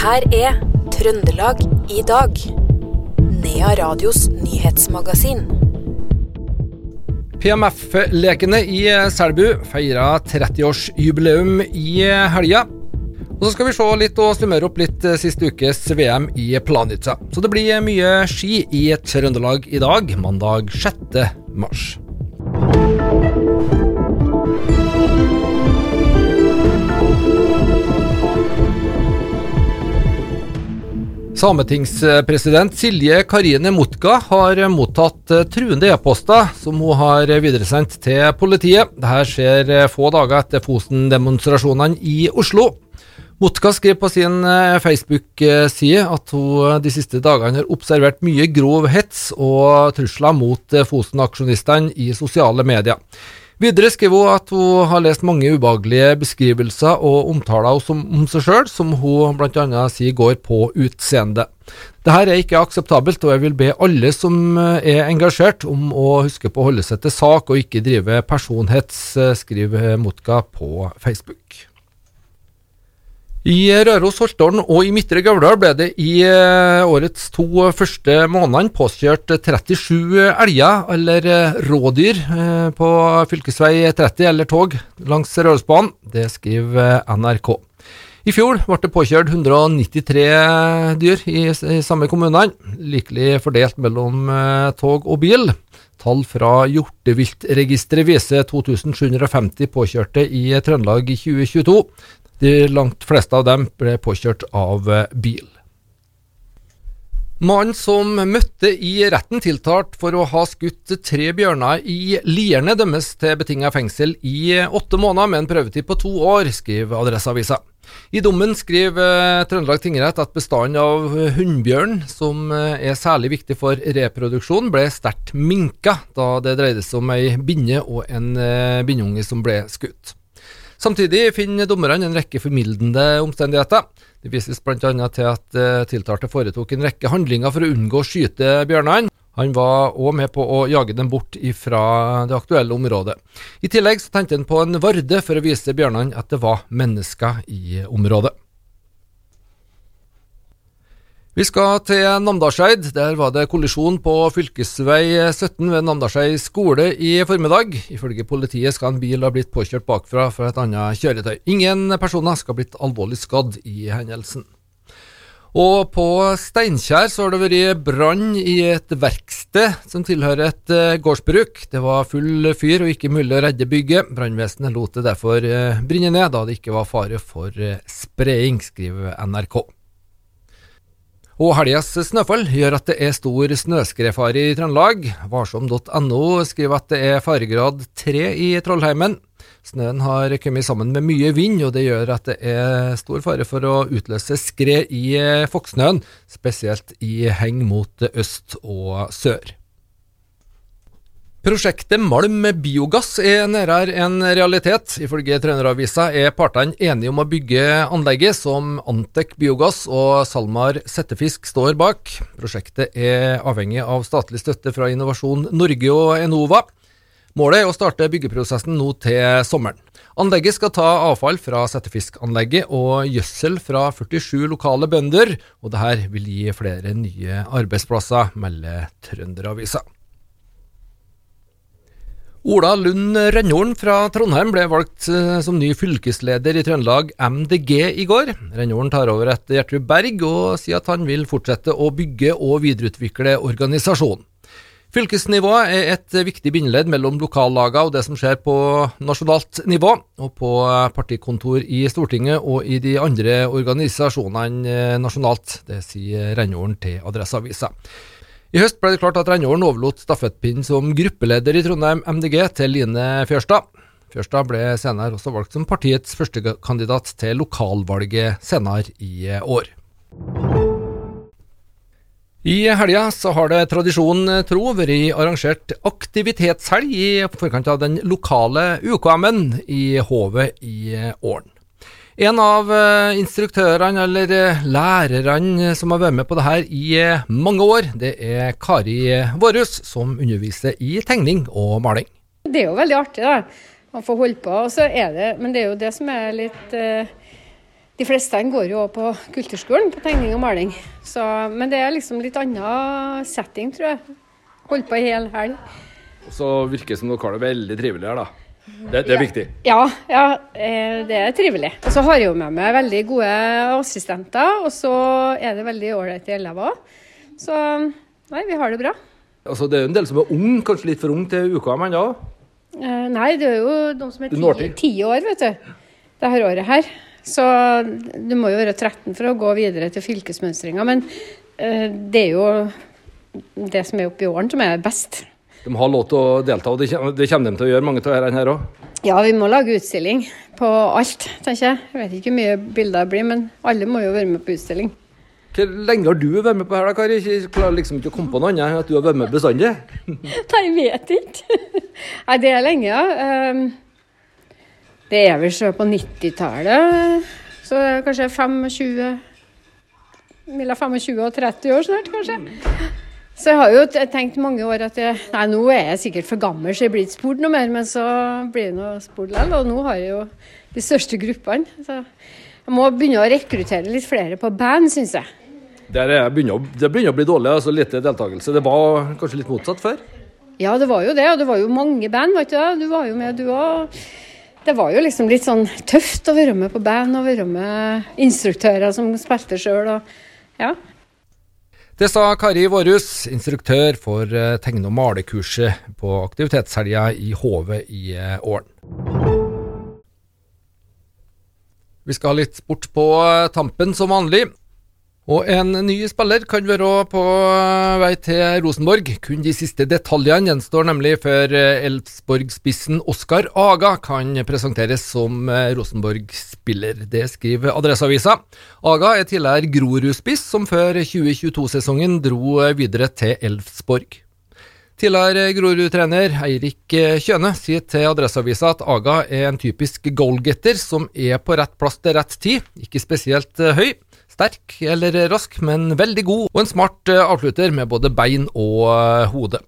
her er Trøndelag i dag. Nea Radios nyhetsmagasin. PMF-lekene i Selbu feira 30-årsjubileum i helga. Og så skal vi se litt og summere opp litt siste ukes VM i Planica. Så det blir mye ski i Trøndelag i dag, mandag 6. mars. Sametingspresident Silje Karine Mutka har mottatt truende e-poster som hun har videresendt til politiet. Dette skjer få dager etter Fosen-demonstrasjonene i Oslo. Mutka skriver på sin Facebook-side at hun de siste dagene har observert mye grov hets og trusler mot Fosen-aksjonistene i sosiale medier. Videre skriver hun at hun har lest mange ubehagelige beskrivelser og omtaler om seg sjøl, som hun bl.a. sier går på utseende. Dette er ikke akseptabelt, og jeg vil be alle som er engasjert om å huske på å holde seg til sak og ikke drive personhets, skriver Motka på Facebook. I Røros, Holtålen og i Midtre Gauldal ble det i årets to første månedene påkjørt 37 elger, eller rådyr, på fv. 30 eller tog langs Rørosbanen. Det skriver NRK. I fjor ble det påkjørt 193 dyr i, i samme kommunene, likelig fordelt mellom tog og bil. Tall fra Hjorteviltregisteret viser 2750 påkjørte i Trøndelag i 2022. De langt fleste av dem ble påkjørt av bil. Mannen som møtte i retten tiltalt for å ha skutt tre bjørner i Lierne, dømmes til betinget fengsel i åtte måneder med en prøvetid på to år, skriver Adresseavisa. I dommen skriver Trøndelag tingrett at bestanden av hunnbjørn, som er særlig viktig for reproduksjon, ble sterkt minka da det dreide seg om ei binne og en binnunge som ble skutt. Samtidig finner dommerne en rekke formildende omstendigheter. Det vises bl.a. til at tiltalte foretok en rekke handlinger for å unngå å skyte bjørnene. Han var òg med på å jage dem bort fra det aktuelle området. I tillegg så tente han på en varde for å vise bjørnene at det var mennesker i området. Vi skal til Namdalseid. Der var det kollisjon på fv. 17 ved Namdalseid skole i formiddag. Ifølge politiet skal en bil ha blitt påkjørt bakfra fra et annet kjøretøy. Ingen personer skal ha blitt alvorlig skadd i hendelsen. Og på Steinkjer så har det vært brann i et verksted som tilhører et gårdsbruk. Det var full fyr og ikke mulig å redde bygget. Brannvesenet lot det derfor brenne ned, da det ikke var fare for spredning, skriver NRK. Og helgas snøfall gjør at det er stor snøskredfare i Trøndelag. Varsom.no skriver at det er faregrad 3 i Trollheimen. Snøen har kommet sammen med mye vind, og det gjør at det er stor fare for å utløse skred i Foksnøen, spesielt i heng mot øst og sør. Prosjektet Malm biogass er nærmere en realitet. Ifølge Trønderavisa er partene enige om å bygge anlegget som Antec Biogass og SalMar Settefisk står bak. Prosjektet er avhengig av statlig støtte fra Innovasjon Norge og Enova. Målet er å starte byggeprosessen nå til sommeren. Anlegget skal ta avfall fra settefiskanlegget og gjødsel fra 47 lokale bønder, og dette vil gi flere nye arbeidsplasser, melder Trønderavisa. Ola Lund Rennholen fra Trondheim ble valgt som ny fylkesleder i Trøndelag MDG i går. Rennholen tar over etter Gjertrud Berg, og sier at han vil fortsette å bygge og videreutvikle organisasjonen. Fylkesnivået er et viktig bindeledd mellom lokallagene og det som skjer på nasjonalt nivå, og på partikontor i Stortinget og i de andre organisasjonene nasjonalt. Det sier Rennholen til Adresseavisa. I høst ble det klart at Rennholen overlot stafettpinnen som gruppeleder i Trondheim MDG til Line Fjørstad. Fjørstad ble senere også valgt som partiets førstekandidat til lokalvalget senere i år. I helga så har det tradisjonen tro vært arrangert aktivitetshelg i forkant av den lokale UKM-en i Hovet i Åren. En av instruktørene, eller lærerne, som har vært med på det her i mange år, det er Kari Vårhus, som underviser i tegning og maling. Det er jo veldig artig, da. Å få holde på. Det, men det er jo det som er litt De fleste går jo på kulturskolen på tegning og maling. Så, men det er liksom litt annen setting, tror jeg. Holdt på ei hel helg. Så virker det som dere har det veldig trivelig her, da. Det, det er ja. viktig. Ja, ja, eh, det er trivelig. Og så har jeg jo med meg veldig gode assistenter, og så er det veldig ålreite elever òg. Så nei, vi har det bra. Altså, det er jo en del som er ung, kanskje litt for ung til uka, men ja. Eh, Nei, det er jo de som er ti, ti år, vet du. Det her året her. Så du må jo være 13 for å gå videre til fylkesmønstringa. Men eh, det er jo det som er oppi åren som er best. De har lov til å delta, og det kommer, de til å gjøre, mange av disse her òg. Ja, vi må lage utstilling på alt, tenker jeg. Jeg vet ikke hvor mye bilder det blir, men alle må jo være med på utstilling. Hvor lenge har du vært med på her, da, Kari? Jeg klarer liksom ikke å komme på noe annet enn at du har vært med bestandig. Nei, jeg vet ikke. Nei, det er lenge, ja. Ehm, Det er vel så på 90-tallet, så kanskje 25 Mellom 25 og 30 år snart, kanskje. Så jeg har jo tenkt mange år at jeg, nei, nå er jeg sikkert for gammel, så jeg blir ikke spurt noe mer. Men så blir det noe spurt likevel, og nå har jeg jo de største gruppene. Så jeg må begynne å rekruttere litt flere på band, syns jeg. Er begynner det begynner å bli dårlig, altså lite deltakelse. Det var kanskje litt motsatt før? Ja, det var jo det, og det var jo mange band, var ikke det? Du var jo med, du òg. Det var jo liksom litt sånn tøft å være med på band og være med instruktører som spilte sjøl. Ja. Det sa Kari Vårhus, instruktør for eh, tegne- og malekurset på aktivitetshelga i Hove i eh, Ålen. Vi skal ha litt sport på eh, tampen som vanlig. Og en ny spiller kan være på vei til Rosenborg. Kun de siste detaljene gjenstår nemlig før Elfsborg-spissen Oskar Aga kan presenteres som Rosenborg-spiller. Det skriver Adresseavisa. Aga er tidligere Grorud-spiss, som før 2022-sesongen dro videre til Elfsborg. Tidligere Grorud-trener Eirik Kjøne sier til Adresseavisa at Aga er en typisk goalgetter som er på rett plass til rett tid. Ikke spesielt høy, sterk eller rask, men veldig god, og en smart eh, avslutter med både bein og eh, hode.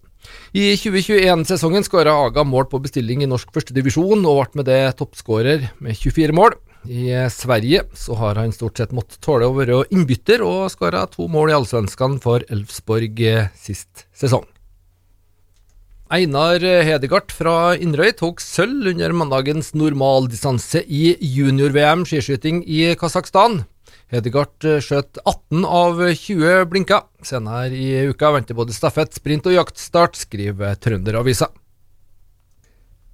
I 2021-sesongen skåra Aga mål på bestilling i norsk førstedivisjon, og ble med det toppskårer med 24 mål. I eh, Sverige så har han stort sett måttet tåle å være innbytter, og skåra to mål i Allsvenskan for Elfsborg sist sesong. Einar Hedegaard fra Inderøy tok sølv under mandagens normaldistanse i junior-VM skiskyting i Kasakhstan. Hedegaard eh, skjøt 18 av 20 blinker. Senere i uka venter både stafett, sprint og jaktstart, skriver Trønderavisa.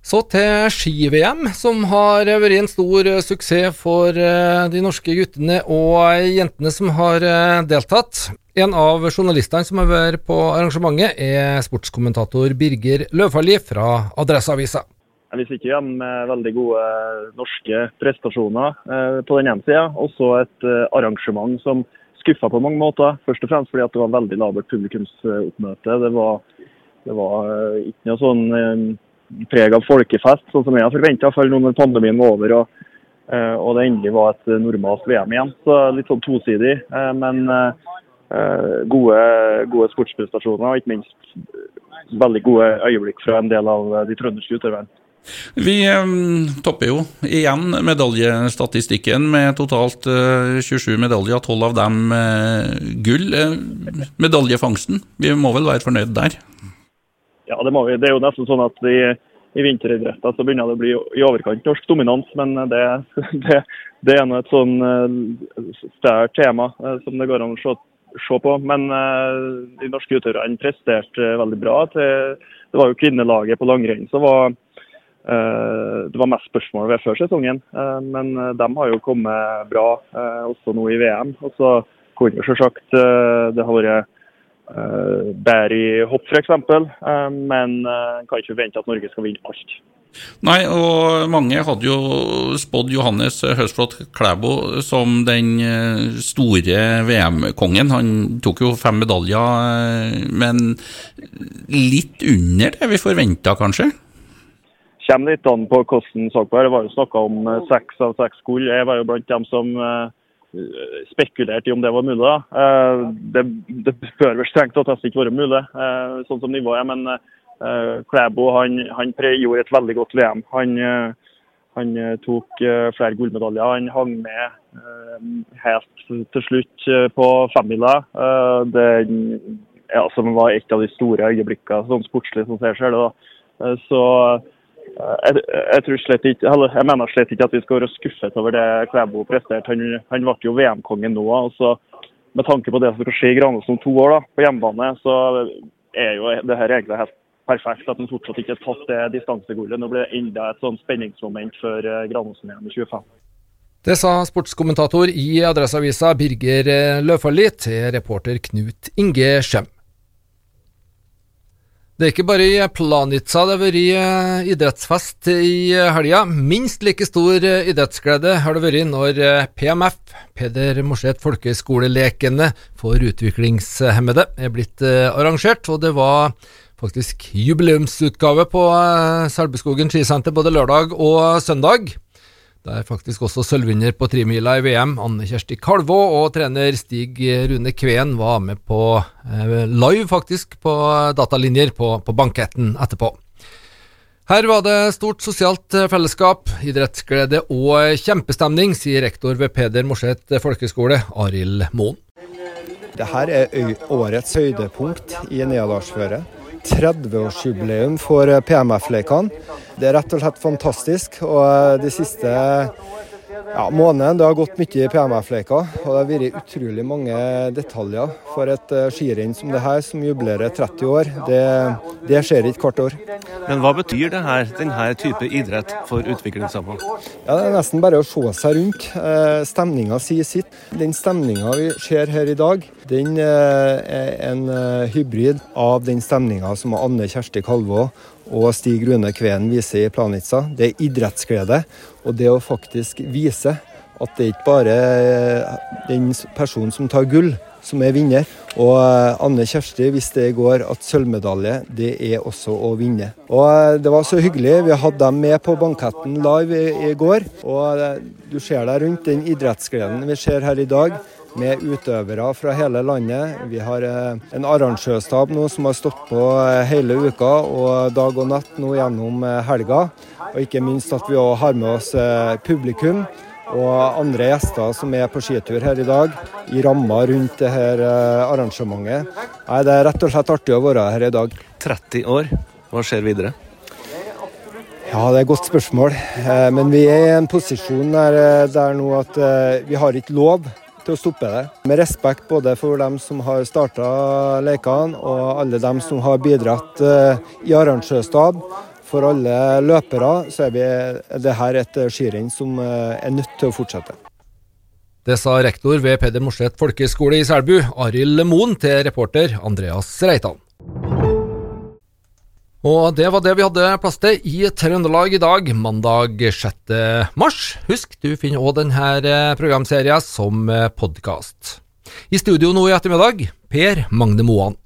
Så til ski-VM, som har vært en stor eh, suksess for eh, de norske guttene og jentene som har deltatt. En av journalistene som har vært på arrangementet, er sportskommentator Birger Løvfalli fra Adresseavisa. Vi sitter igjen med veldig gode norske prestasjoner eh, på den ene sida. Også et eh, arrangement som skuffa på mange måter. Først og fremst fordi det var veldig labert publikumsoppmøte. Det var, det var eh, ikke noe sånn eh, preg av folkefest, sånn som jeg har forventa når pandemien var over og, eh, og det endelig var et normalt VM igjen. Så litt sånn tosidig. eh, Men eh, eh, gode, gode sportsprestasjoner og ikke minst eh, veldig gode øyeblikk fra en del av eh, de trønderske utøverne. Vi eh, topper jo igjen medaljestatistikken med totalt eh, 27 medaljer, 12 av dem eh, gull. Eh, medaljefangsten, vi må vel være fornøyd der? Ja, det må vi. Det er jo nesten sånn at i, i vinteridretter så begynner det å bli i overkant norsk dominans, men det, det, det er nå et sånn eh, større tema eh, som det går an å se, se på. Men eh, de norske utøverne presterte eh, veldig bra. Til, det var jo kvinnelaget på langrenn som var eh, det var mest spørsmål ved før sesongen, eh, men eh, de har jo kommet bra eh, også nå i VM. Og så kunne jo selvsagt eh, det har vært eh, bedre i hopp f.eks., men kan ikke forvente at Norge skal vinne alt. Nei, og mange hadde jo spådd Johannes Høsflot Klæbo som den eh, store VM-kongen. Han tok jo fem medaljer, eh, men litt under det vi forventa, kanskje? Kommer litt an på hvordan så på det. Det var jo snakka om eh, seks av seks gull. Jeg var jo blant dem som eh, spekulerte i om det var mulig. Eh, det, det bør vel strengt tatt nesten ikke være mulig, sånn som nivået er. Men Klæbo han, han gjorde et veldig godt VM. Han, Han tok flere gullmedaljer. Han hang med helt til slutt på femmila. Den ja, som var et av de store øyeblikkene sånn sportslig som jeg ser det. da. Så jeg, jeg, slett ikke, jeg mener slett ikke at vi skal være skuffet over det Klæbo presterte. Han, han ble jo VM-konge nå. Altså, så Med tanke på det som skal skje i Granås om to år da, på hjemmebane, så er jo det her egentlig helt perfekt at han fortsatt ikke har tatt det distansegullet. Nå blir det enda et sånn spenningsmoment for eh, Granåsen-VM i 25. Det sa sportskommentator i Adresseavisa Birger Løfaldli til reporter Knut Inge Skjem. Det er ikke bare i Planica det har vært eh, idrettsfest i helga. Minst like stor eh, idrettsglede har det vært når eh, PMF, Peder Morseth Folkehøgskolelekene for utviklingshemmede, er blitt arrangert. Og det var faktisk jubileumsutgave på Selbuskogen skisenter både lørdag og søndag. Der faktisk også sølvvinner på tremila i VM, Anne Kjersti Kalvå, og trener Stig Rune Kveen var med på eh, live, faktisk, på datalinjer på, på banketten etterpå. Her var det stort sosialt fellesskap, idrettsglede og kjempestemning, sier rektor ved Peder Morseth folkehøgskole, Arild Moen. Dette er årets høydepunkt i Neadalsføret. 30-årsjubileum for PMF-lekene. Det er rett og slett fantastisk. Og de siste ja, måneden det har gått mye i PMF-leker, og det har vært utrolig mange detaljer. For et uh, skirenn som det her, som jublerer 30 år, det, det skjer ikke hvert år. Men hva betyr det her, denne type idrett for utviklingshemma? Ja, det er nesten bare å se seg rundt. Uh, stemninga sier sitt. Den stemninga vi ser her i dag, den uh, er en hybrid av den stemninga som Anne Kjersti Kalvå og Stig Rune Kveen viser i Planica. Det er idrettsglede. Og det å faktisk vise at det ikke bare er den personen som tar gull, som er vinner. Og eh, Anne Kjersti visste i går at sølvmedalje, det er også å vinne. Og eh, Det var så hyggelig. Vi hadde dem med på banketten live i, i går. Og eh, du ser deg rundt den idrettsgleden vi ser her i dag med utøvere fra hele landet. Vi har en arrangørstab nå som har stått på hele uka og dag og natt nå gjennom helga. Og ikke minst at vi òg har med oss eh, publikum og andre gjester som er på skitur her i dag, i ramma rundt det her eh, arrangementet. Nei, Det er rett og slett artig å være her i dag. 30 år, hva skjer videre? Ja, Det er et godt spørsmål. Eh, men vi er i en posisjon der, der nå at vi har ikke lov til å stoppe det. Med respekt både for dem som har starta lekene og alle dem som har bidratt i arrangørstab for alle løpere så er, vi, det dette et skirenn som eh, er nødt til å fortsette. Det sa rektor ved Peder Morseth folkeskole i Selbu, Arild Moen, til reporter Andreas Reitan. Og det var det vi hadde plass til i Trøndelag i dag, mandag 6. mars. Husk, du finner òg denne eh, programserien som eh, podkast. I studio nå i ettermiddag, Per Magne Moan.